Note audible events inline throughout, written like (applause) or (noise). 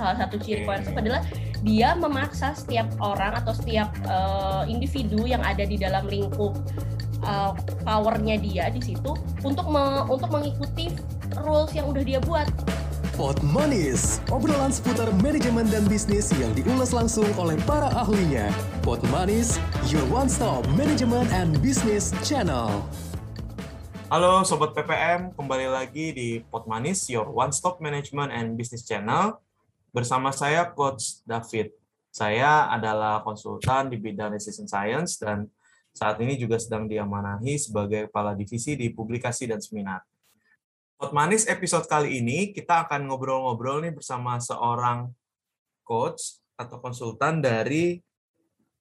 salah satu ciri coercive adalah dia memaksa setiap orang atau setiap uh, individu yang ada di dalam lingkup uh, powernya dia di situ untuk me untuk mengikuti rules yang udah dia buat. Pot Manis, obrolan seputar manajemen dan bisnis yang diulas langsung oleh para ahlinya. Pot Manis, your one-stop management and business channel. Halo Sobat PPM, kembali lagi di Pot Manis, your one-stop management and business channel. Bersama saya Coach David. Saya adalah konsultan di bidang decision science dan saat ini juga sedang diamanahi sebagai kepala divisi di publikasi dan seminar. Pot Manis episode kali ini kita akan ngobrol-ngobrol nih bersama seorang coach atau konsultan dari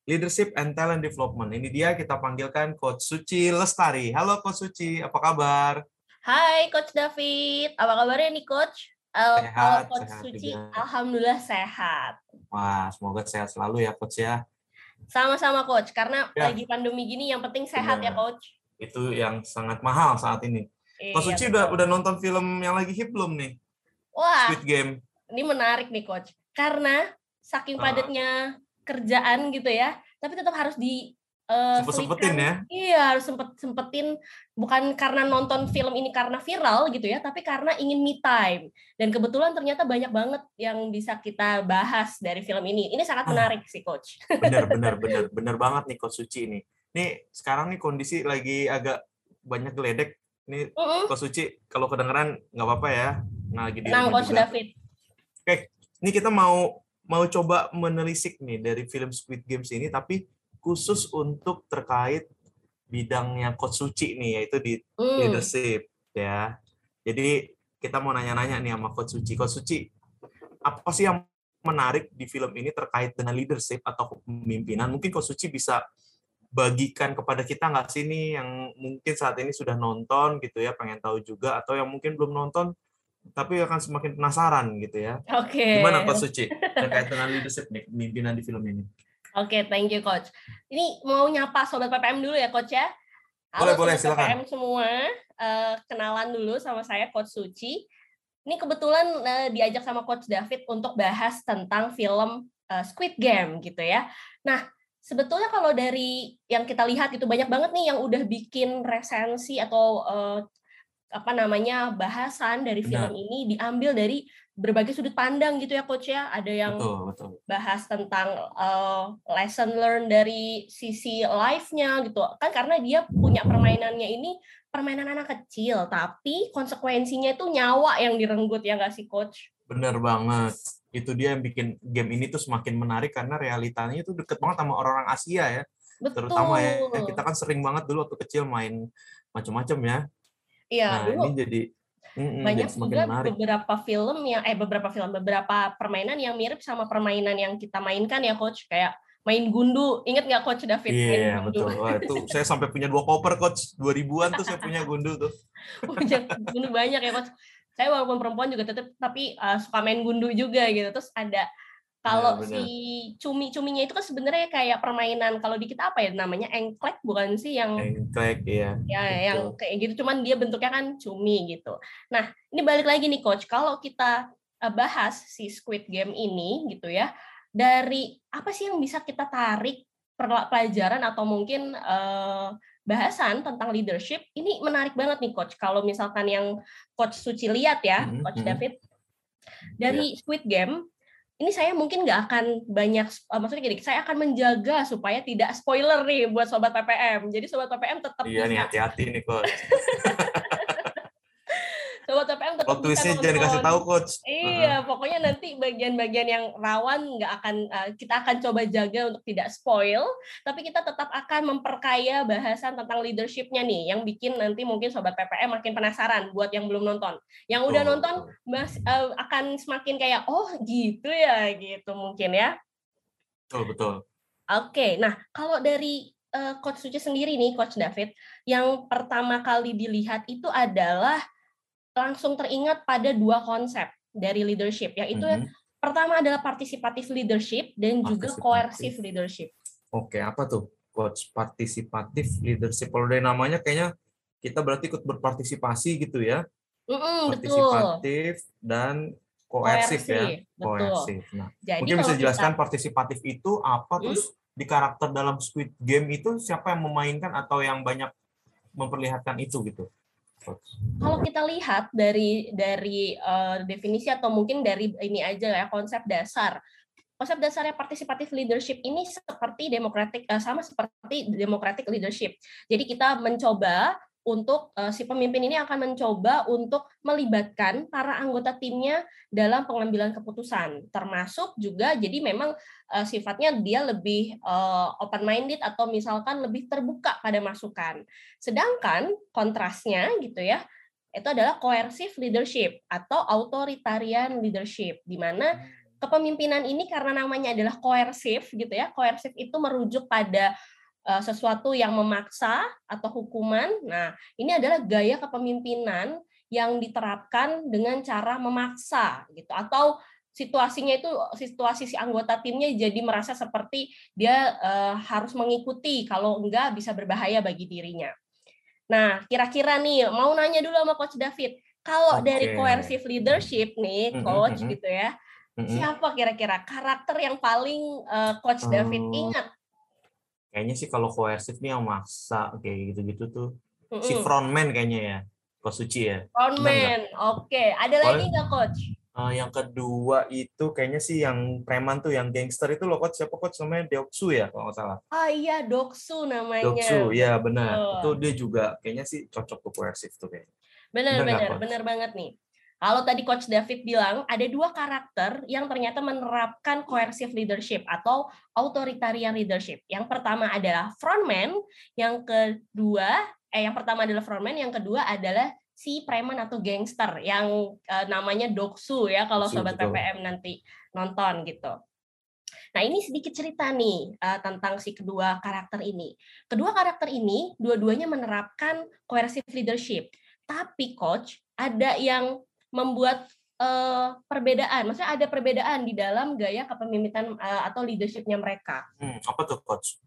Leadership and Talent Development. Ini dia kita panggilkan Coach Suci Lestari. Halo Coach Suci, apa kabar? Hai Coach David, apa kabarnya nih Coach? Uh, sehat, Coach sehat Suci, juga. alhamdulillah sehat. Wah, semoga sehat selalu ya Coach ya. Sama-sama Coach, karena Ya. lagi pandemi gini yang penting sehat ya Benar. Coach. Itu yang sangat mahal saat ini. Coach Iya, Suci betul. udah udah nonton film yang lagi hit belum nih? Wah, Squid Game. ini menarik nih Coach. Karena saking padatnya kerjaan gitu ya, tapi tetap harus di eh, Sempet-sempetin selipkan. ya. Iya, harus sempet sempetin bukan karena nonton film ini karena viral gitu ya, tapi karena ingin me time. Dan kebetulan ternyata banyak banget yang bisa kita bahas dari film ini. Ini sangat Ah. menarik sih, Coach. Bener, bener, (laughs) bener, bener banget nih Coach Suci ini. Nih sekarang nih kondisi lagi agak banyak geledek. Nih Mm-mm. Coach Suci kalau kedengeran nggak apa-apa ya. Nah, lagi di rumah Coach juga. David. Ini kita mau mau coba menelisik nih dari film Squid Games ini, tapi khusus untuk terkait bidangnya Coach Suci nih, yaitu di Hmm. leadership ya. Jadi kita mau nanya-nanya nih sama Coach Suci. Coach Suci, apa sih yang menarik di film ini terkait dengan leadership atau kepemimpinan? Mungkin Coach Suci bisa bagikan kepada kita nggak sih nih yang mungkin saat ini sudah nonton gitu ya, pengen tahu juga, atau yang mungkin belum nonton tapi akan semakin penasaran gitu ya. Oke. Gimana Coach Suci terkait dengan leadership nih, kepemimpinan di film ini? Oke, thank you Coach. Ini mau nyapa Sobat PPM dulu ya Coach ya. Boleh, boleh, Sobat silakan. PPM semua, Eh, kenalan dulu sama saya Coach Suci. Ini kebetulan eh, diajak sama Coach David untuk bahas tentang film eh, Squid Game gitu ya. Nah, sebetulnya kalau dari yang kita lihat itu banyak banget nih yang udah bikin resensi atau eh, apa namanya bahasan dari Benar. film ini diambil dari berbagai sudut pandang gitu ya Coach ya. Ada yang Betul, betul. bahas tentang uh, lesson learn dari sisi life-nya gitu kan karena dia punya permainannya ini permainan anak kecil tapi konsekuensinya itu nyawa yang direnggut ya nggak sih coach Bener banget. Itu dia yang bikin game ini tuh semakin menarik karena realitanya itu deket banget sama orang-orang Asia ya. betul Terutama ya, kita kan sering banget dulu waktu kecil main macam-macam ya. iya Nah, dulu ini jadi mm-mm, banyak juga menarik. beberapa film yang eh beberapa film beberapa permainan yang mirip sama permainan yang kita mainkan ya coach. Kayak main gundu. Inget nggak coach David? Iya, gundu. betul. Wah, itu (laughs) saya sampai punya dua koper coach. 2000-an tuh saya punya gundu tuh. (laughs) punya gundu banyak ya coach. Saya walaupun perempuan juga tetap tapi uh, suka main gundu juga gitu. Terus ada kalau Benar, si cumi-cuminya itu kan sebenarnya kayak permainan. Kalau di kita apa ya namanya engklek bukan sih yang Engklek ya. ya betul. yang kayak gitu cuman dia bentuknya kan cumi gitu. Nah ini balik lagi nih coach. Kalau kita uh, bahas si Squid Game ini gitu ya dari apa sih yang bisa kita tarik pelajaran atau mungkin uh, bahasan tentang leadership ini menarik banget nih coach. Kalau misalkan yang coach Suci lihat ya Mhm, coach mhm. David. Dari Squid Game ini saya mungkin nggak akan banyak uh, maksudnya gini saya akan menjaga supaya tidak spoiler nih buat sobat PPM jadi sobat PPM tetap Iya nih hati-hati nih coach. (laughs) sobat PPM tetap Plot bisa twistnya jangan dikasih tahu coach. Iya, pokoknya nanti bagian-bagian yang rawan nggak akan uh, kita akan coba jaga untuk tidak spoil, tapi kita tetap akan memperkaya bahasan tentang leadershipnya nih, yang bikin nanti mungkin sobat PPM makin penasaran buat yang belum nonton. Yang udah Betul, nonton mas, uh, akan semakin kayak oh gitu ya gitu mungkin ya. Betul, betul. Oke, nah kalau dari uh, Coach Suci sendiri nih, Coach David, yang pertama kali dilihat itu adalah langsung teringat pada dua konsep dari leadership, yaitu Mhm. pertama adalah partisipatif leadership dan juga coercive leadership. Oke, apa tuh coach partisipatif leadership? Kalau dari namanya kayaknya kita berarti ikut berpartisipasi gitu ya. Mm-mm, betul. partisipatif dan koersif ya. Betul. Koersif. Nah, Jadi mungkin bisa kalau dijelaskan kita- partisipatif itu apa Hmm? terus di karakter dalam Squid Game itu siapa yang memainkan atau yang banyak memperlihatkan itu gitu. Kalau kita lihat dari dari eh, definisi atau mungkin dari ini aja ya konsep dasar. Konsep dasarnya participative leadership ini seperti democratic eh, sama seperti democratic leadership. Jadi kita mencoba untuk eh, si pemimpin ini akan mencoba untuk melibatkan para anggota timnya dalam pengambilan keputusan. Termasuk juga jadi memang eh, sifatnya dia lebih open minded atau misalkan lebih terbuka pada masukan. Sedangkan kontrasnya gitu ya itu adalah coercive leadership atau authoritarian leadership di mana kepemimpinan ini karena namanya adalah coercive gitu ya coercive itu merujuk pada uh, sesuatu yang memaksa atau hukuman. Nah ini adalah gaya kepemimpinan yang diterapkan dengan cara memaksa gitu. Atau situasinya itu situasi si anggota timnya jadi merasa seperti dia uh, harus mengikuti kalau enggak bisa berbahaya bagi dirinya. Nah, kira-kira nih mau nanya dulu sama Coach David, kalau Oke. dari coercive leadership nih, Coach gitu ya, siapa kira-kira karakter yang paling eh, Coach David ingat? Kayaknya sih kalau koersif nih yang maksa kayak gitu-gitu tuh si Mm-mm. frontman kayaknya ya. Coach Suci ya. Frontman, oke. Ada lagi nggak Coach? Eh, yang kedua itu kayaknya sih yang preman tuh yang gangster itu loh coach siapa coach namanya Deoksu ya kalau nggak salah. Ah iya, Doksu namanya. Deoksu ya benar. Betul. Itu dia juga kayaknya sih cocok tuh koersif tuh kayaknya. Benar, Benar benar banget nih. Kalau tadi Coach David bilang ada dua karakter yang ternyata menerapkan coercive leadership atau authoritarian leadership. Yang pertama adalah frontman, yang kedua eh yang pertama adalah frontman, yang kedua adalah si preman atau gangster yang eh, namanya doksu ya kalau sobat betul. PPM nanti nonton gitu. Nah, ini sedikit cerita nih eh, tentang si kedua karakter ini. Kedua karakter ini dua-duanya menerapkan coercive leadership. Tapi coach, ada yang membuat eh, perbedaan. Maksudnya ada perbedaan di dalam gaya kepemimpinan eh, atau leadershipnya mereka. Hmm, apa tuh coach?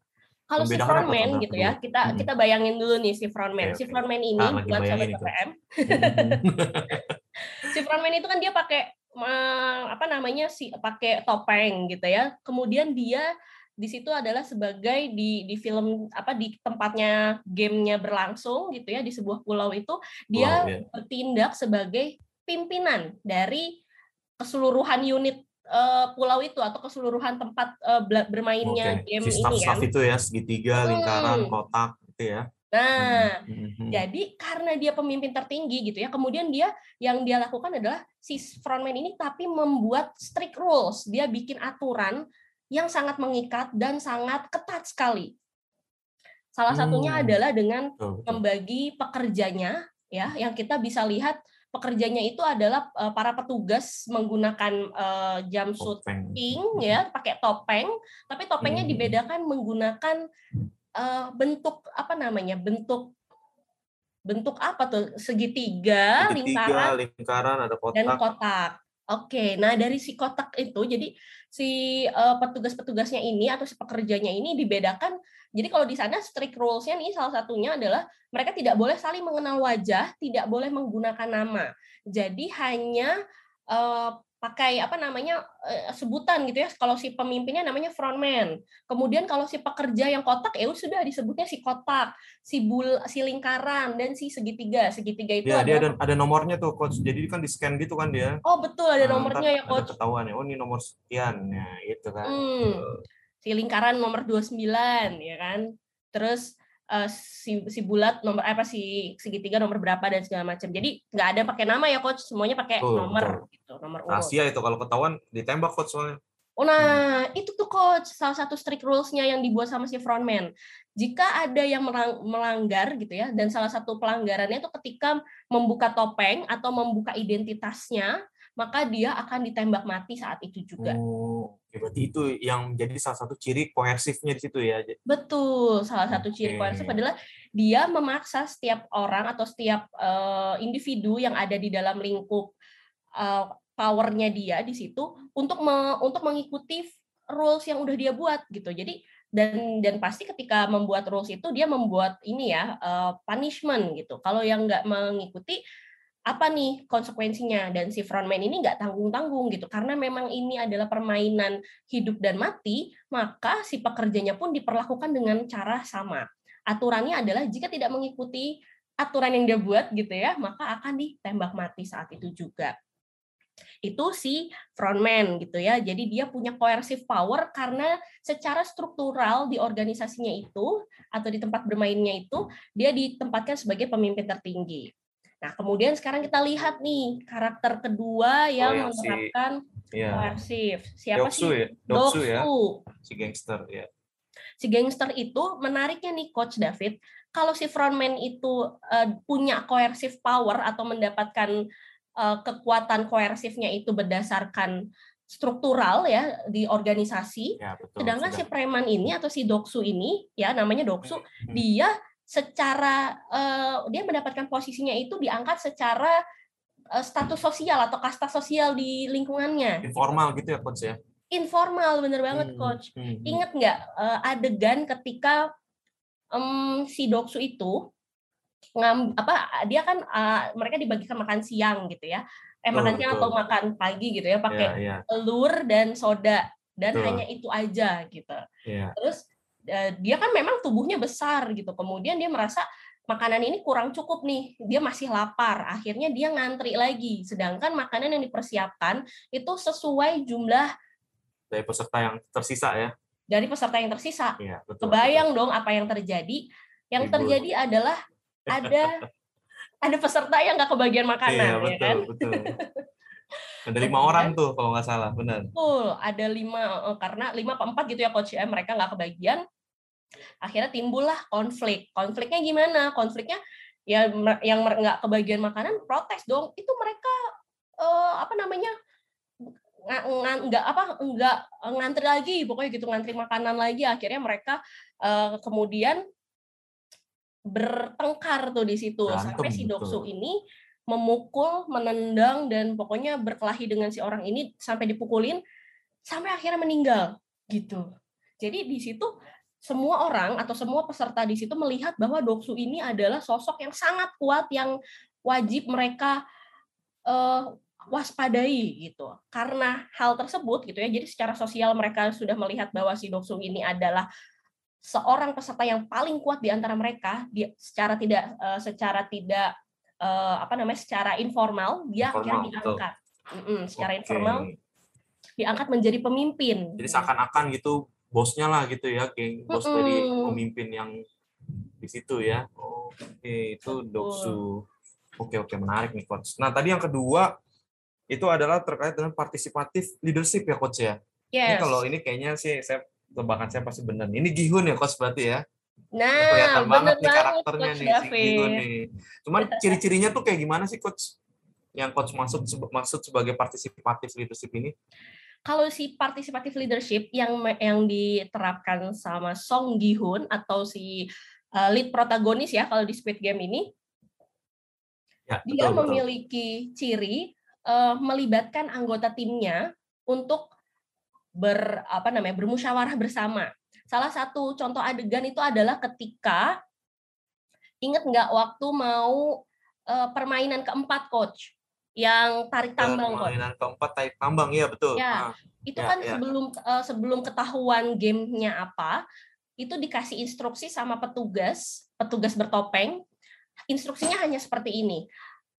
Kalau si frontman gitu ya, kita Mm-mm. kita bayangin dulu nih si frontman. Oke, Si frontman ini Ah, lagi buat sobat. PPM, Hmm. (laughs) si frontman itu kan dia pakai eh, apa namanya si pakai topeng gitu ya. Kemudian dia di situ adalah sebagai di di film apa di tempatnya gamenya berlangsung gitu ya di sebuah pulau itu dia Wow, ya. bertindak sebagai pimpinan dari keseluruhan unit eh, pulau itu atau keseluruhan tempat eh, bermainnya Oke. game Si ini kan. staff-staff itu ya segitiga, Hmm. lingkaran, kotak gitu ya. Nah, Hmm, hmm, hmm. Jadi karena dia pemimpin tertinggi gitu ya, kemudian dia yang dia lakukan adalah si frontman ini tapi membuat strict rules. Dia bikin aturan yang sangat mengikat dan sangat ketat sekali. Salah satunya Hmm. adalah dengan membagi pekerjanya ya, yang kita bisa lihat pekerjanya itu adalah eh, para petugas menggunakan eh, jumpsuit pink ya, pakai topeng, tapi topengnya Hmm. dibedakan menggunakan eh, bentuk apa namanya? bentuk bentuk apa tuh? Segitiga, Segitiga, lingkaran lingkaran, ada dan kotak. Oke, nah dari si kotak itu, jadi si eh, petugas-petugasnya ini atau si pekerjanya ini dibedakan. Jadi kalau di sana strict rules-nya nih salah satunya adalah mereka tidak boleh saling mengenal wajah, tidak boleh menggunakan nama. Jadi hanya eh, pakai apa namanya eh, sebutan gitu ya. Kalau si pemimpinnya namanya frontman. Kemudian kalau si pekerja yang kotak ya sudah disebutnya si kotak, si bul, si lingkaran dan si segitiga. Segitiga itu Dia, dia adalah ada, ada nomornya tuh coach. Jadi kan di scan gitu kan dia. Oh betul ada Nah, nomornya ya coach. Ada ketahuan ya. Oh ini nomor sekian. Nah, itu kan. Hmm. Si lingkaran nomor 29 ya kan. Terus eh, si si bulat nomor apa si segitiga nomor berapa dan segala macam. Jadi nggak ada pakai nama ya coach, semuanya pakai Betul, nomor gitu, nomor urut. Rahasia itu kalau ketahuan ditembak coach soalnya. Oh nah, itu tuh coach salah satu strict rules-nya yang dibuat sama si frontman. Jika ada yang melang- melanggar gitu ya, dan salah satu pelanggarannya itu ketika membuka topeng atau membuka identitasnya, maka dia akan ditembak mati saat itu juga. Oh, berarti itu yang jadi salah satu ciri koersifnya di situ ya. Betul, salah satu ciri koersif adalah dia memaksa setiap orang atau setiap eh, individu yang ada di dalam lingkup eh, powernya dia di situ untuk me- untuk mengikuti rules yang udah dia buat gitu. Jadi dan dan pasti ketika membuat rules itu dia membuat ini ya eh, punishment gitu. Kalau yang nggak mengikuti apa nih konsekuensinya dan si frontman ini nggak tanggung-tanggung gitu karena memang ini adalah permainan hidup dan mati maka si pekerjanya pun diperlakukan dengan cara sama aturannya adalah jika tidak mengikuti aturan yang dia buat gitu ya maka akan ditembak mati saat itu juga itu si frontman gitu ya. Jadi dia punya coercive power karena secara struktural di organisasinya itu atau di tempat bermainnya itu dia ditempatkan sebagai pemimpin tertinggi. Nah, kemudian sekarang kita lihat nih karakter kedua yang, oh, yang menerapkan si, ya. coercive. Siapa Doksu, sih? Ya? Doksu, ya. Si gangster ya. Si gangster itu menariknya nih coach David, kalau si frontman itu uh, punya coercive power atau mendapatkan uh, kekuatan koersifnya itu berdasarkan struktural ya di organisasi. Ya, betul, Sedangkan sudah. si preman ini atau si doksu ini ya namanya doksu, hmm. dia secara uh, dia mendapatkan posisinya itu diangkat secara uh, status sosial atau kasta sosial di lingkungannya. Informal gitu ya coach ya. Informal bener banget hmm. coach. Hmm. hmm. Ingat nggak uh, adegan ketika um, si doksu itu ngam apa dia kan uh, mereka dibagikan makan siang gitu ya eh makan siang atau makan pagi gitu ya pakai yeah, yeah. telur dan soda dan betul. hanya itu aja gitu yeah. terus dia kan memang tubuhnya besar gitu. Kemudian dia merasa makanan ini kurang cukup nih dia masih lapar. Akhirnya dia ngantri lagi. Sedangkan makanan yang dipersiapkan itu sesuai jumlah dari peserta yang tersisa ya. Dari peserta yang tersisa. Ya, betul, kebayang betul. dong apa yang terjadi. Yang Ibu. terjadi adalah ada (laughs) ada peserta yang nggak kebagian makanan iya, betul, ya kan? betul. (laughs) ada lima orang tuh kalau nggak salah benar. Betul ada lima eh, karena lima apa empat gitu ya coach ya mereka nggak kebagian akhirnya timbullah konflik. Konfliknya gimana? Konfliknya ya yang nggak kebagian makanan protes dong. Itu mereka uh, apa namanya nggak apa nggak ngantri lagi pokoknya gitu ngantri makanan lagi. Akhirnya mereka uh, kemudian bertengkar tuh di situ. Berantem, sampai si Doksu ini memukul, menendang dan pokoknya berkelahi dengan si orang ini sampai dipukulin sampai akhirnya meninggal gitu. Jadi di situ semua orang atau semua peserta di situ melihat bahwa Doksu ini adalah sosok yang sangat kuat yang wajib mereka uh, waspadai gitu. Karena hal tersebut gitu ya. Jadi secara sosial mereka sudah melihat bahwa si Doksu ini adalah seorang peserta yang paling kuat di antara mereka dia secara tidak uh, secara tidak uh, apa namanya secara informal dia akhirnya diangkat mm -mm, secara okay. informal diangkat menjadi pemimpin jadi seakan-akan gitu bosnya lah gitu ya geng bos mm -mm. dari pemimpin yang di situ ya oke okay, itu doksu oke oke menarik nih coach nah tadi yang kedua itu adalah terkait dengan partisipatif leadership ya coach ya yes. ini kalau ini kayaknya sih saya tebakan saya pasti benar. Ini Gihun ya coach berarti ya. Nah, kelihatan banget nih karakternya nih si Gihun nih. Cuman (laughs) ciri-cirinya tuh kayak gimana sih coach? Yang coach maksud maksud sebagai partisipatif leadership ini? Kalau si partisipatif leadership yang yang diterapkan sama Song Gihun atau si uh, lead protagonis ya kalau di Squid Game ini, ya, dia betul, memiliki betul. ciri uh, melibatkan anggota timnya untuk ber apa namanya bermusyawarah bersama. Salah satu contoh adegan itu adalah ketika ingat nggak waktu mau uh, permainan keempat coach? Yang tarik tambang permainan keempat tarik tambang ya betul. Ya ah, itu ya, kan ya. sebelum uh, sebelum ketahuan gamenya apa itu dikasih instruksi sama petugas petugas bertopeng. Instruksinya hanya seperti ini.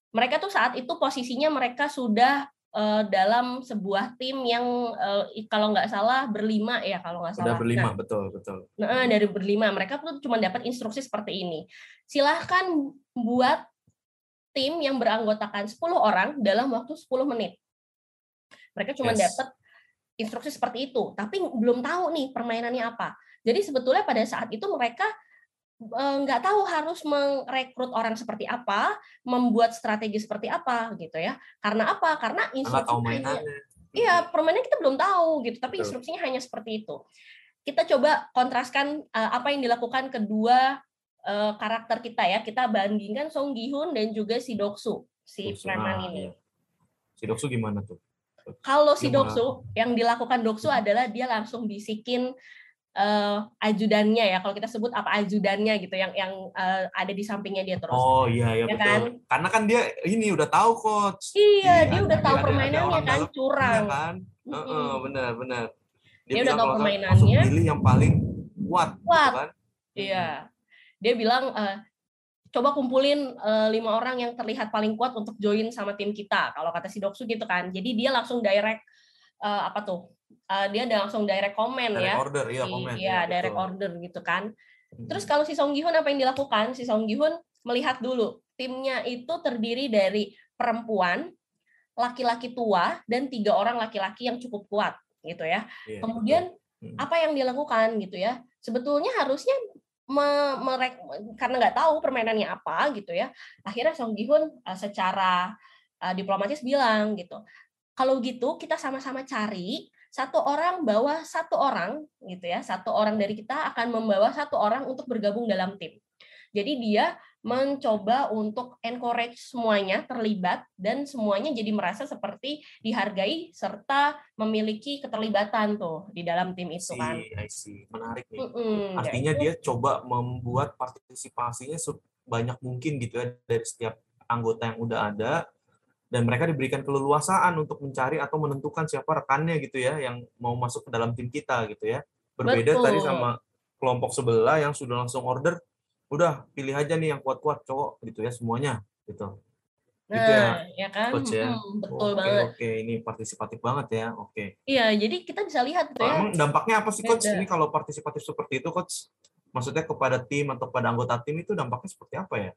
Mereka tuh saat itu posisinya mereka sudah uh, dalam sebuah tim yang uh, kalau nggak salah berlima ya kalau nggak salah. Sudah berlima nah, betul betul. Nah dari berlima mereka tuh cuma dapat instruksi seperti ini. Silahkan buat tim yang beranggotakan 10 orang dalam waktu 10 menit. Mereka cuma yes. dapat instruksi seperti itu, tapi belum tahu nih permainannya apa. Jadi sebetulnya pada saat itu mereka nggak tahu harus merekrut orang seperti apa, membuat strategi seperti apa gitu ya. Karena apa? Karena instruksinya Iya, permainan kita belum tahu gitu, tapi Betul. instruksinya hanya seperti itu. Kita coba kontraskan uh, apa yang dilakukan kedua uh, karakter kita ya. Kita bandingkan Song Gi-hun dan juga si Doksu, si preman ini. Iya. Si Doksu gimana tuh? Kalau si Doksu yang dilakukan Doksu adalah dia langsung bisikin uh, ajudannya ya kalau kita sebut apa ajudannya gitu yang yang uh, ada di sampingnya dia terus. Oh iya iya ya betul. Kan? Karena kan dia ini udah tahu coach. Iya, iya dia udah tahu permainannya kan curang. Kan? Mm -hmm. uh, benar benar. Dia, dia udah tahu permainannya. Pilih yang paling kuat. Gitu kuat. Gitu kan? Iya. Dia bilang uh, coba kumpulin uh, lima orang yang terlihat paling kuat untuk join sama tim kita. Kalau kata si Doksu gitu kan. Jadi dia langsung direct uh, apa tuh? Uh, dia ada langsung direct comment direct ya. order, iya komen. Iya, ya, direct betul. order gitu kan. Hmm. Terus kalau si Song Gi Hun apa yang dilakukan? Si Song Gi Hun melihat dulu timnya itu terdiri dari perempuan, laki-laki tua dan tiga orang laki-laki yang cukup kuat gitu ya. Yeah, Kemudian betul. Hmm. apa yang dilakukan gitu ya? Sebetulnya harusnya me, merek, karena nggak tahu permainannya apa gitu ya. Akhirnya Song Gi Hun uh, secara uh, diplomatis bilang gitu. Kalau gitu kita sama-sama cari satu orang bawa satu orang gitu ya satu orang dari kita akan membawa satu orang untuk bergabung dalam tim jadi dia mencoba untuk encourage semuanya terlibat dan semuanya jadi merasa seperti dihargai serta memiliki keterlibatan tuh di dalam tim itu kan. I see. Menarik nih. Mm -hmm. Artinya ya, dia coba membuat partisipasinya sebanyak mungkin gitu ya dari setiap anggota yang udah ada dan mereka diberikan keleluasaan untuk mencari atau menentukan siapa rekannya gitu ya yang mau masuk ke dalam tim kita gitu ya. Berbeda Betul. tadi sama kelompok sebelah yang sudah langsung order udah pilih aja nih yang kuat-kuat cowok gitu ya semuanya gitu. Nah gitu ya, ya kan? coach ya. Hmm, betul oke, banget. oke ini partisipatif banget ya oke. Iya jadi kita bisa lihat gitu ya. Dampaknya apa sih coach? Beda. ini kalau partisipatif seperti itu coach maksudnya kepada tim atau kepada anggota tim itu dampaknya seperti apa ya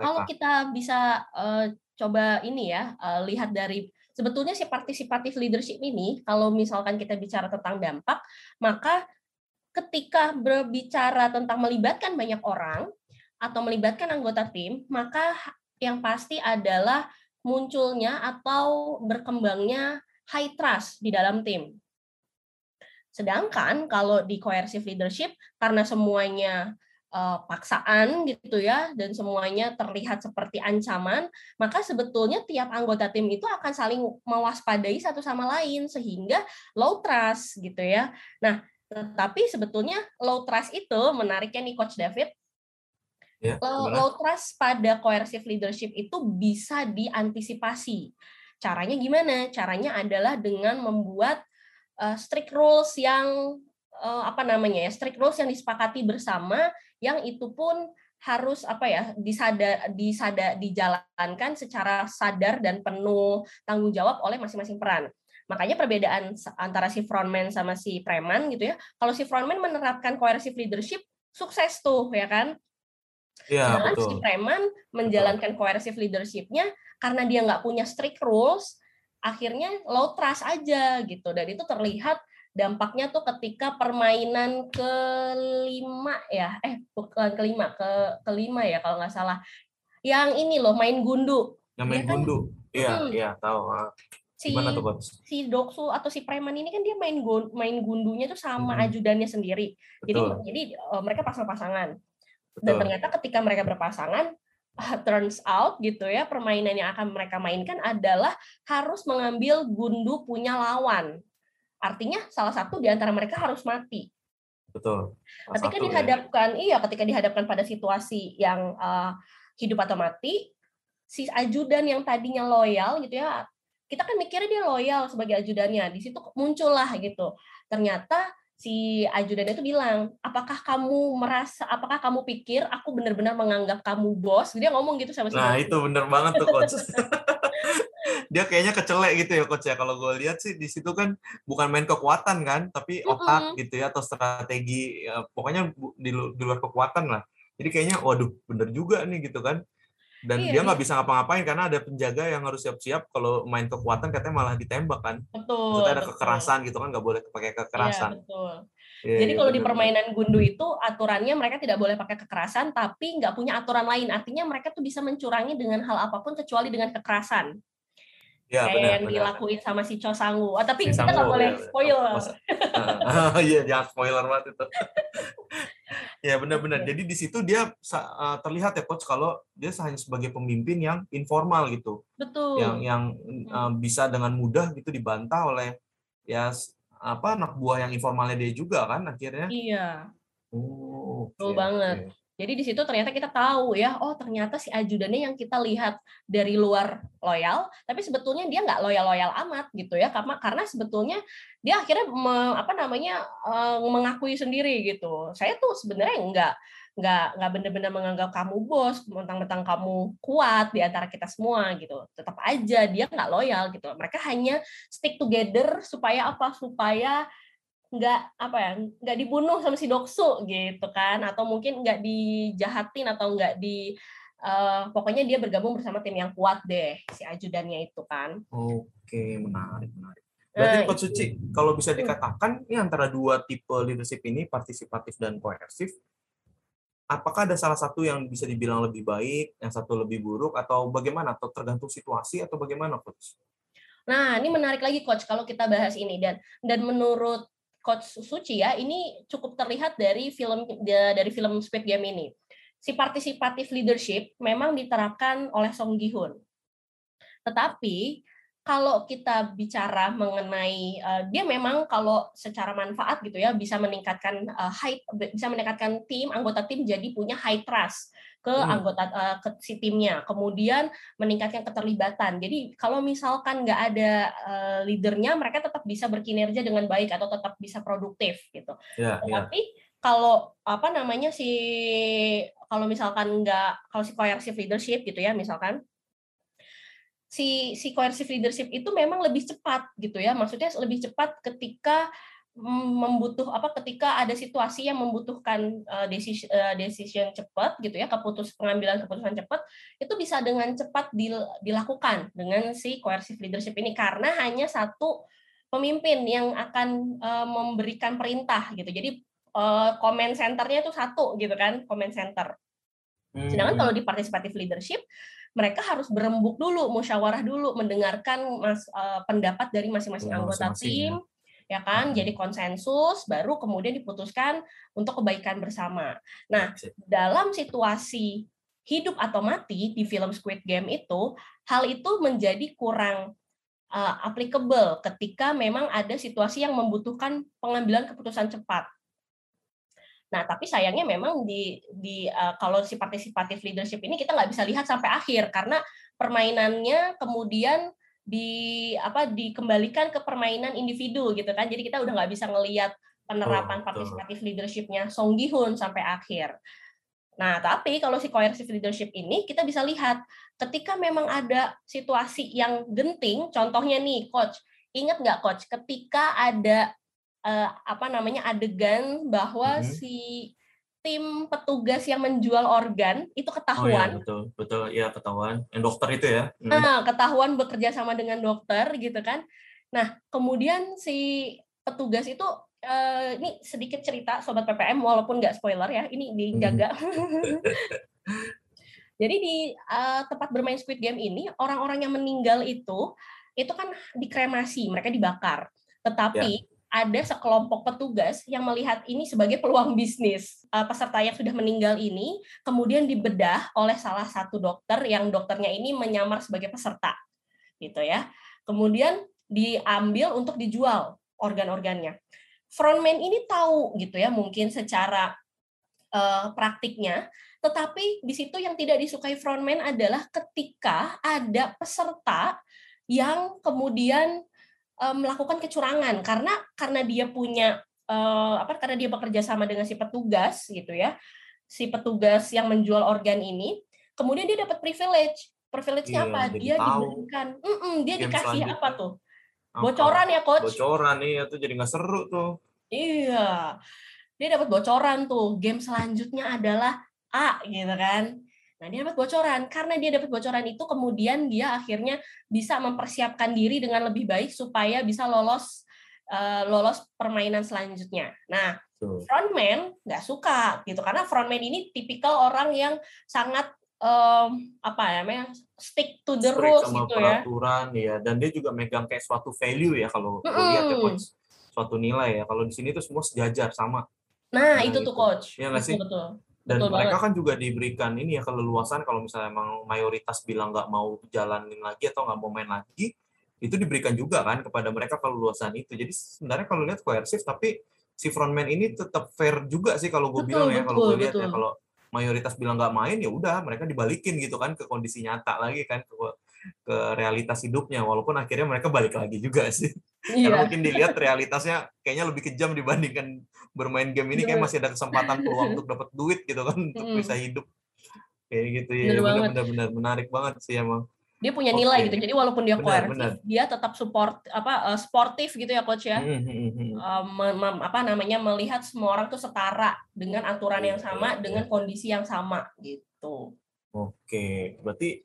kalau kita bisa uh, coba ini ya uh, lihat dari sebetulnya si partisipatif leadership ini kalau misalkan kita bicara tentang dampak maka ketika berbicara tentang melibatkan banyak orang atau melibatkan anggota tim maka yang pasti adalah munculnya atau berkembangnya high trust di dalam tim. Sedangkan kalau di coercive leadership karena semuanya uh, paksaan gitu ya dan semuanya terlihat seperti ancaman, maka sebetulnya tiap anggota tim itu akan saling mewaspadai satu sama lain sehingga low trust gitu ya. Nah, tetapi sebetulnya low trust itu menariknya nih coach David. Ya, low, low trust pada coercive leadership itu bisa diantisipasi. Caranya gimana? Caranya adalah dengan membuat uh, strict rules yang uh, apa namanya ya strict rules yang disepakati bersama yang itu pun harus apa ya disada disada dijalankan secara sadar dan penuh tanggung jawab oleh masing-masing peran. Makanya perbedaan antara si frontman sama si preman gitu ya. Kalau si frontman menerapkan coercive leadership sukses tuh ya kan. Ya, betul. si preman menjalankan betul. coercive leadershipnya karena dia nggak punya strict rules, akhirnya low trust aja gitu. Dan itu terlihat dampaknya tuh ketika permainan kelima ya eh bukan kelima ke kelima ya kalau nggak salah yang ini loh main gundu yang main ya gundu iya hmm. iya tahu ah. si tuh, Coach? si doksu atau si preman ini kan dia main gun, main gundunya tuh sama hmm. ajudannya sendiri Betul. jadi jadi uh, mereka pasang-pasangan dan ternyata ketika mereka berpasangan uh, turns out gitu ya permainan yang akan mereka mainkan adalah harus mengambil gundu punya lawan Artinya salah satu di antara mereka harus mati. Betul. Salah ketika satu, ya. dihadapkan, ya. iya, ketika dihadapkan pada situasi yang uh, hidup atau mati, si ajudan yang tadinya loyal gitu ya, kita kan mikirnya dia loyal sebagai ajudannya. Di situ muncullah gitu. Ternyata si ajudan itu bilang, apakah kamu merasa, apakah kamu pikir aku benar-benar menganggap kamu bos? Dia ngomong gitu sama si Nah itu benar banget tuh coach. (laughs) dia kayaknya kecelek gitu ya coach ya kalau gue lihat sih di situ kan bukan main kekuatan kan tapi otak mm -hmm. gitu ya atau strategi ya, pokoknya di, di luar kekuatan lah jadi kayaknya waduh bener juga nih gitu kan dan iya, dia nggak iya. bisa ngapa-ngapain karena ada penjaga yang harus siap-siap kalau main kekuatan katanya malah ditembak kan betul Maksudnya ada betul. kekerasan gitu kan nggak boleh pakai kekerasan iya, betul. Ya, Jadi ya, kalau di permainan gundu itu aturannya mereka tidak boleh pakai kekerasan, tapi nggak punya aturan lain. Artinya mereka tuh bisa mencurangi dengan hal apa pun kecuali dengan kekerasan. Ya, kayak benar, yang benar. dilakuin sama si Cho Sangu. Oh, tapi si kita nggak boleh ya. spoiler. Iya, jangan (laughs) spoiler banget itu. (laughs) ya benar-benar. Jadi di situ dia uh, terlihat ya coach kalau dia hanya sebagai pemimpin yang informal gitu. Betul. Yang yang uh, bisa dengan mudah gitu dibantah oleh ya apa anak buah yang informalnya dia juga kan akhirnya. Iya. Oh, Betul oke, banget. oke. Jadi di situ ternyata kita tahu ya, oh ternyata si ajudannya yang kita lihat dari luar loyal, tapi sebetulnya dia nggak loyal-loyal amat gitu ya, karena karena sebetulnya dia akhirnya me- apa namanya eh, mengakui sendiri gitu. Saya tuh sebenarnya nggak nggak nggak benar-benar menganggap kamu bos, mentang-mentang kamu kuat di antara kita semua gitu. Tetap aja dia nggak loyal gitu. Mereka hanya stick together supaya apa? Supaya nggak apa ya nggak dibunuh sama si doksu gitu kan atau mungkin nggak dijahatin atau nggak di eh, pokoknya dia bergabung bersama tim yang kuat deh si ajudannya itu kan Oke, menarik, menarik. Berarti Nah, Coach Suci, kalau bisa dikatakan ini antara dua tipe leadership ini, partisipatif dan koersif, apakah ada salah satu yang bisa dibilang lebih baik, yang satu lebih buruk, atau bagaimana? Atau tergantung situasi, atau bagaimana, Coach? nah ini menarik lagi coach kalau kita bahas ini dan dan menurut coach Suci ya ini cukup terlihat dari film dari film Squid Game ini. Si partisipatif leadership memang diterapkan oleh Song Gi Hun tetapi kalau kita bicara mengenai uh, dia memang kalau secara manfaat gitu ya bisa meningkatkan uh, high bisa meningkatkan tim anggota tim jadi punya high trust ke Hmm. anggota uh, ke si timnya kemudian meningkatkan keterlibatan jadi kalau misalkan nggak ada uh, leadernya mereka tetap bisa berkinerja dengan baik atau tetap bisa produktif gitu Ya, ya. tapi kalau apa namanya si kalau misalkan nggak kalau si coercive leadership gitu ya misalkan si si coercive leadership itu memang lebih cepat gitu ya. Maksudnya lebih cepat ketika mm, membutuh apa ketika ada situasi yang membutuhkan uh, decision, uh, decision cepat gitu ya keputus pengambilan keputusan cepat itu bisa dengan cepat dil- dilakukan dengan si coercive leadership ini. Karena hanya satu pemimpin yang akan uh, memberikan perintah gitu. Jadi uh, comment centernya itu satu gitu kan comment center. Sedangkan Hmm. kalau di participative leadership, mereka harus berembuk dulu, musyawarah dulu, mendengarkan mas, eh, pendapat dari masing-masing anggota tim, ya kan? Mhm. Jadi konsensus, baru kemudian diputuskan untuk kebaikan bersama. Nah, dalam situasi hidup atau mati di film Squid Game itu, hal itu menjadi kurang eh, applicable ketika memang ada situasi yang membutuhkan pengambilan keputusan cepat. Nah, tapi sayangnya memang di di uh, kalau si participative leadership ini kita nggak bisa lihat sampai akhir karena permainannya kemudian di apa dikembalikan ke permainan individu gitu kan. Jadi kita udah nggak bisa ngelihat penerapan betul. participative leadership-nya Song Gi Hun sampai akhir. Nah, tapi kalau si coercive leadership ini kita bisa lihat ketika memang ada situasi yang genting, contohnya nih coach, ingat nggak coach ketika ada eh, apa namanya adegan bahwa Mhm. si tim petugas yang menjual organ itu Oh iya, ketahuan, betul. Betul, ya ketahuan. Yang dokter itu ya. Hmm. nah ketahuan bekerja sama dengan dokter gitu kan. Nah kemudian si petugas itu eh, ini sedikit cerita sobat PPM walaupun nggak spoiler ya, ini dijaga. (laughs) Jadi di eh, tempat bermain Squid Game ini orang-orang yang meninggal itu itu kan dikremasi, mereka dibakar. Tetapi ada sekelompok petugas yang melihat ini sebagai peluang bisnis. Eh, peserta yang sudah meninggal ini kemudian dibedah oleh salah satu dokter yang dokternya ini menyamar sebagai peserta. Gitu ya. Kemudian diambil untuk dijual organ-organnya. Frontman ini tahu gitu ya, mungkin secara eh, praktiknya tetapi di situ yang tidak disukai frontman adalah ketika ada peserta yang kemudian eh, melakukan kecurangan karena karena dia punya eh, apa karena dia bekerja sama dengan si petugas gitu ya si petugas yang menjual organ ini kemudian dia dapat privilege privilege-nya Iya, apa dia tahu diberikan Mm-mm, dia game dikasih selanjutnya. apa tuh bocoran ya coach Bocoran iya tuh jadi nggak seru tuh. Iya, dia dapat bocoran tuh. Game selanjutnya adalah A gitu kan. Nah dia dapat bocoran. Karena dia dapat bocoran itu kemudian dia akhirnya bisa mempersiapkan diri dengan lebih baik supaya bisa lolos eh, lolos permainan selanjutnya. Nah Tuh. frontman nggak suka gitu karena frontman ini tipikal orang yang sangat em, apa ya namanya stick to the rules sama gitu ya. peraturan ya dan dia juga megang kayak suatu value ya kalau gue lihat ya coach suatu nilai ya kalau di sini tuh semua sejajar sama Nah Nah, itu tuh gitu. coach. Iya nggak betul sih? betul. Dan Betul mereka banget. kan juga diberikan ini ya keleluasan kalau misalnya emang mayoritas bilang nggak mau jalanin lagi atau nggak mau main lagi itu diberikan juga kan kepada mereka keleluasan itu. Jadi sebenarnya kalau lihat koersif tapi si frontman ini tetap fair juga sih kalau gue bilang ya kalau gue lihat ya kalau mayoritas bilang nggak main ya udah mereka dibalikin gitu kan ke kondisi nyata lagi kan ke, ke realitas hidupnya walaupun akhirnya mereka balik lagi juga sih iya. karena mungkin dilihat realitasnya kayaknya lebih kejam dibandingkan bermain game ini. Kayak masih ada kesempatan peluang untuk dapat duit gitu kan untuk bisa hidup. Kayak gitu ya benar-benar menarik banget sih emang. Dia punya nilai okay. gitu. Jadi walaupun dia koertif dia tetap support apa uh, sportif gitu ya coach ya. Mm -hmm. uh, mem, mem, apa namanya melihat semua orang tuh setara dengan aturan yang sama dengan kondisi yang sama gitu. Oke. Okay. berarti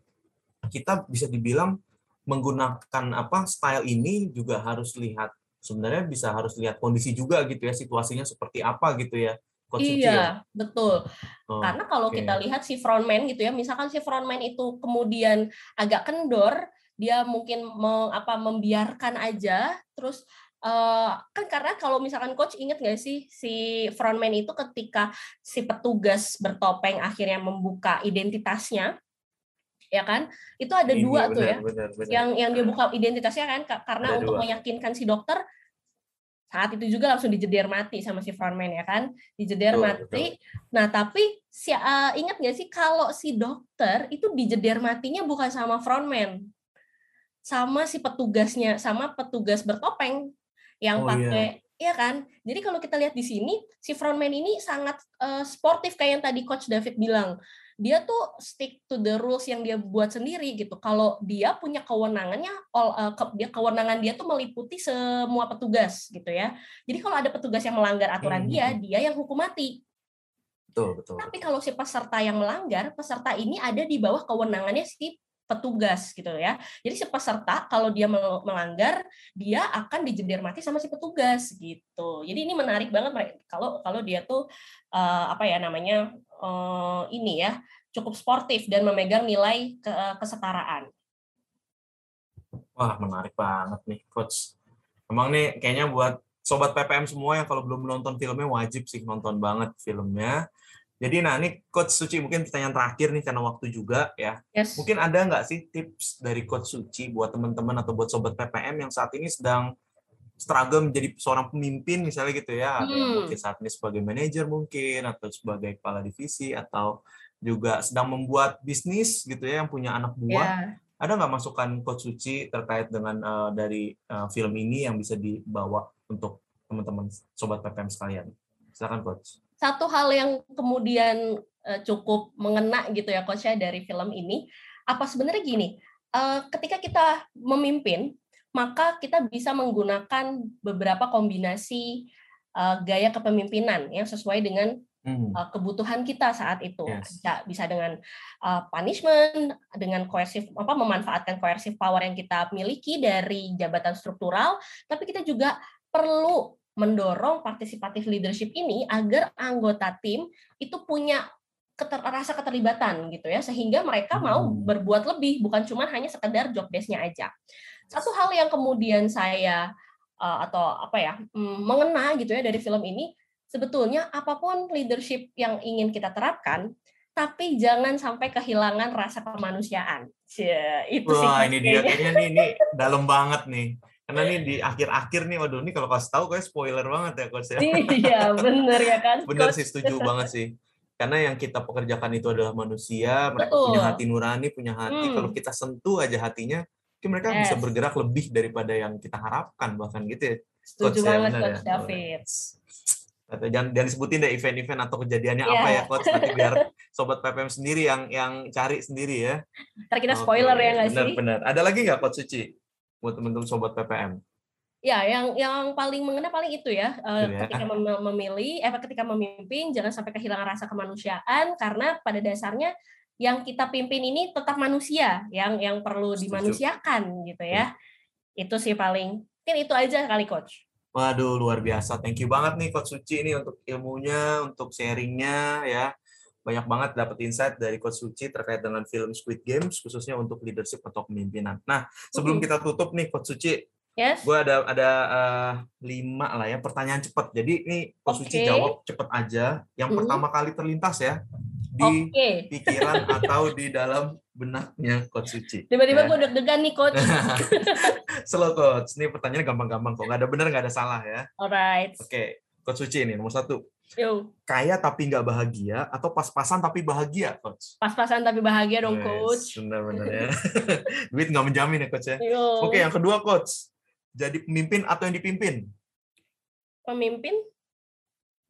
kita bisa dibilang menggunakan apa style ini juga harus lihat sebenarnya bisa harus lihat kondisi juga gitu ya situasinya seperti apa gitu ya Coach iya, ya? betul. Oh, Karena kalau okay. kita lihat si frontman gitu ya, misalkan si frontman itu kemudian agak kendor, dia mungkin me, apa membiarkan aja, terus uh, kan karena kalau misalkan coach inget nggak sih si frontman itu ketika si petugas bertopeng akhirnya membuka identitasnya, ya kan? Itu ada Ini, dua benar, tuh ya, benar, benar. yang yang dia buka identitasnya kan karena ada untuk dua. meyakinkan si dokter saat itu juga langsung dijeder mati sama si frontman ya kan dijeder betul, mati betul. nah tapi si uh, ingat nggak sih kalau si dokter itu dijeder matinya bukan sama frontman sama si petugasnya sama petugas bertopeng yang oh, pakai iya. ya kan jadi kalau kita lihat di sini si frontman ini sangat uh, sportif kayak yang tadi coach David bilang dia tuh stick to the rules yang dia buat sendiri gitu. Kalau dia punya kewenangannya, all, uh, ke, dia kewenangan dia tuh meliputi semua petugas gitu ya. Jadi kalau ada petugas yang melanggar aturan hmm. dia, dia yang hukum mati. Betul, betul. Tapi kalau si peserta yang melanggar, peserta ini ada di bawah kewenangannya si petugas gitu ya. Jadi si peserta kalau dia melanggar, dia akan dijeder mati sama si petugas gitu. Jadi ini menarik banget kalau kalau dia tuh uh, apa ya namanya uh, ini ya cukup sportif dan memegang nilai ke kesetaraan. Wah menarik banget nih coach. Emang nih kayaknya buat sobat PPM semua yang kalau belum nonton filmnya wajib sih nonton banget filmnya. Jadi nah ini Coach Suci mungkin pertanyaan terakhir nih karena waktu juga ya. Yes. Mungkin ada nggak sih tips dari Coach Suci buat teman-teman atau buat sobat PPM yang saat ini sedang struggle menjadi seorang pemimpin misalnya gitu ya, ada yang hmm. mungkin saat ini sebagai manajer mungkin atau sebagai kepala divisi atau juga sedang membuat bisnis gitu ya yang punya anak buah. Yeah. Ada nggak masukan Coach Suci terkait dengan uh, dari uh, film ini yang bisa dibawa untuk teman-teman sobat PPM sekalian? Silakan Coach. Satu hal yang kemudian uh, cukup mengena gitu ya Coach ya dari film ini, apa sebenarnya gini, uh, ketika kita memimpin maka kita bisa menggunakan beberapa kombinasi uh, gaya kepemimpinan yang sesuai dengan uh, kebutuhan kita saat itu. Yes. Bisa, bisa dengan uh, punishment, dengan koersif apa memanfaatkan coercive power yang kita miliki dari jabatan struktural, tapi kita juga perlu mendorong partisipatif leadership ini agar anggota tim itu punya keter, rasa keterlibatan gitu ya sehingga mereka mau hmm. berbuat lebih bukan cuma hanya sekedar job desk-nya aja. Satu hal yang kemudian saya uh, atau apa ya mm, mengena gitu ya dari film ini sebetulnya apa pun leadership yang ingin kita terapkan tapi jangan sampai kehilangan rasa kemanusiaan. Cie, itu Wah, sih. ini dia nih ini dalam banget nih. Karena nih di akhir-akhir nih, waduh nih kalau kasih tahu kayak spoiler banget ya coach ya. Iya, bener ya kan. (laughs) Bener coach. sih, setuju banget sih karena yang kita pekerjakan itu adalah manusia mereka Betul. punya hati nurani punya hati hmm. kalau kita sentuh aja hatinya mereka yes. bisa bergerak lebih daripada yang kita harapkan bahkan gitu ya setuju coach banget ya, coach ya. David atau jangan, jangan disebutin deh event-event atau kejadiannya yeah. apa ya coach nanti biar sobat PPM sendiri yang yang cari sendiri ya. Ntar kita spoiler okay. ya nggak sih? Benar-benar. Ada lagi nggak coach Suci buat teman-teman sobat PPM? Ya, yang yang paling mengena paling itu ya, uh, ya. ketika mem memilih, eh ketika memimpin jangan sampai kehilangan rasa kemanusiaan karena pada dasarnya yang kita pimpin ini tetap manusia yang yang perlu Setuju. dimanusiakan gitu ya. ya. Itu sih paling mungkin itu aja kali coach. Waduh luar biasa, thank you banget nih coach Suci ini untuk ilmunya, untuk sharingnya ya banyak banget dapat insight dari Coach Suci terkait dengan film Squid Games khususnya untuk leadership atau kepemimpinan. Nah, sebelum kita tutup nih Coach Suci, Yes. Gue ada ada uh, lima lah ya pertanyaan cepat. Jadi ini Coach okay. jawab cepat aja. Yang hmm. pertama kali terlintas ya. di Oke. (laughs) pikiran atau di dalam benaknya Coach Suci. Tiba-tiba Ya. gue deg-degan nih coach. (laughs) Slow Coach, ini pertanyaannya gampang-gampang kok. Nggak ada benar, nggak ada salah ya. Alright. Oke, Coach Suci ini nomor satu. Yo, Kaya tapi nggak bahagia atau pas-pasan tapi bahagia, Coach? pas-pasan tapi bahagia dong Yes, coach. Benar-benar ya. (laughs) Duit nggak menjamin ya, Coach ya. Yo. Oke, yang kedua, Coach. Jadi pemimpin atau yang dipimpin? Pemimpin,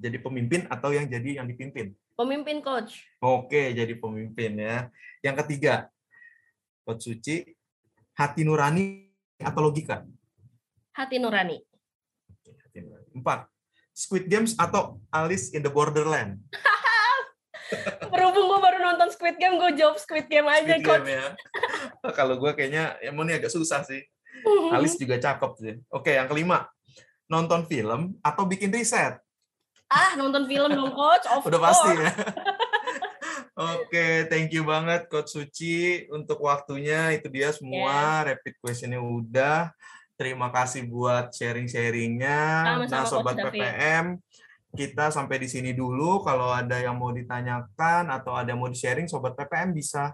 Jadi pemimpin atau yang jadi yang dipimpin? pemimpin coach. Oke, jadi pemimpin ya. Yang ketiga, Coach Suci, hati nurani atau logika? Hati nurani. Oke, hati nurani. Empat, Squid Games atau Alice in the Borderland? (laughs) Berhubung gue baru nonton Squid Game, gue jawab Squid Game aja Squid coach. Game ya. (laughs) Kalau gue kayaknya emang ini agak susah sih. Alice juga cakep sih. Oke, yang kelima, nonton film atau bikin riset? ah, nonton film dong (laughs) coach. Of Udah pasti ya. Oke, thank you banget Coach Suci untuk waktunya. Itu dia semua rapid questionnya udah. Terima kasih buat sharing-sharingnya. Nah, sobat Coach David. PPM, kita sampai di sini dulu. Kalau ada yang mau ditanyakan atau ada yang mau di-sharing, sobat PPM bisa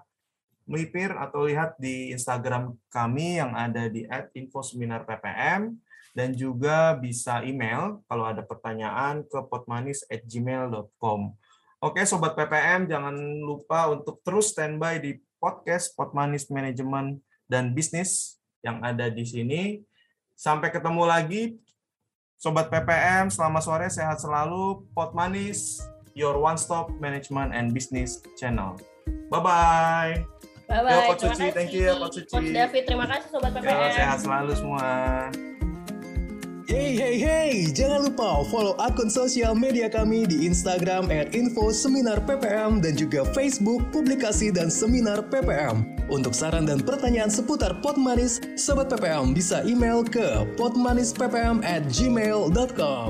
melipir atau lihat di Instagram kami yang ada di @infoseminarppm dan juga bisa email kalau ada pertanyaan ke potmanis@gmail.com. Oke, sobat PPM, jangan lupa untuk terus standby di podcast Potmanis Manajemen dan Bisnis yang ada di sini. Sampai ketemu lagi, sobat PPM. Selamat sore, sehat selalu. Potmanis, your one-stop management and business channel. Bye bye. Bye bye. Yo, Suci, thank you ya, Suci. Coach David, terima kasih sobat PPM. sehat selalu semua. Hey hey hey, jangan lupa follow akun sosial media kami di Instagram @info seminar PPM dan juga Facebook publikasi dan seminar PPM. Untuk saran dan pertanyaan seputar Pot Manis, Sobat PPM bisa email ke potmanisppm@gmail.com.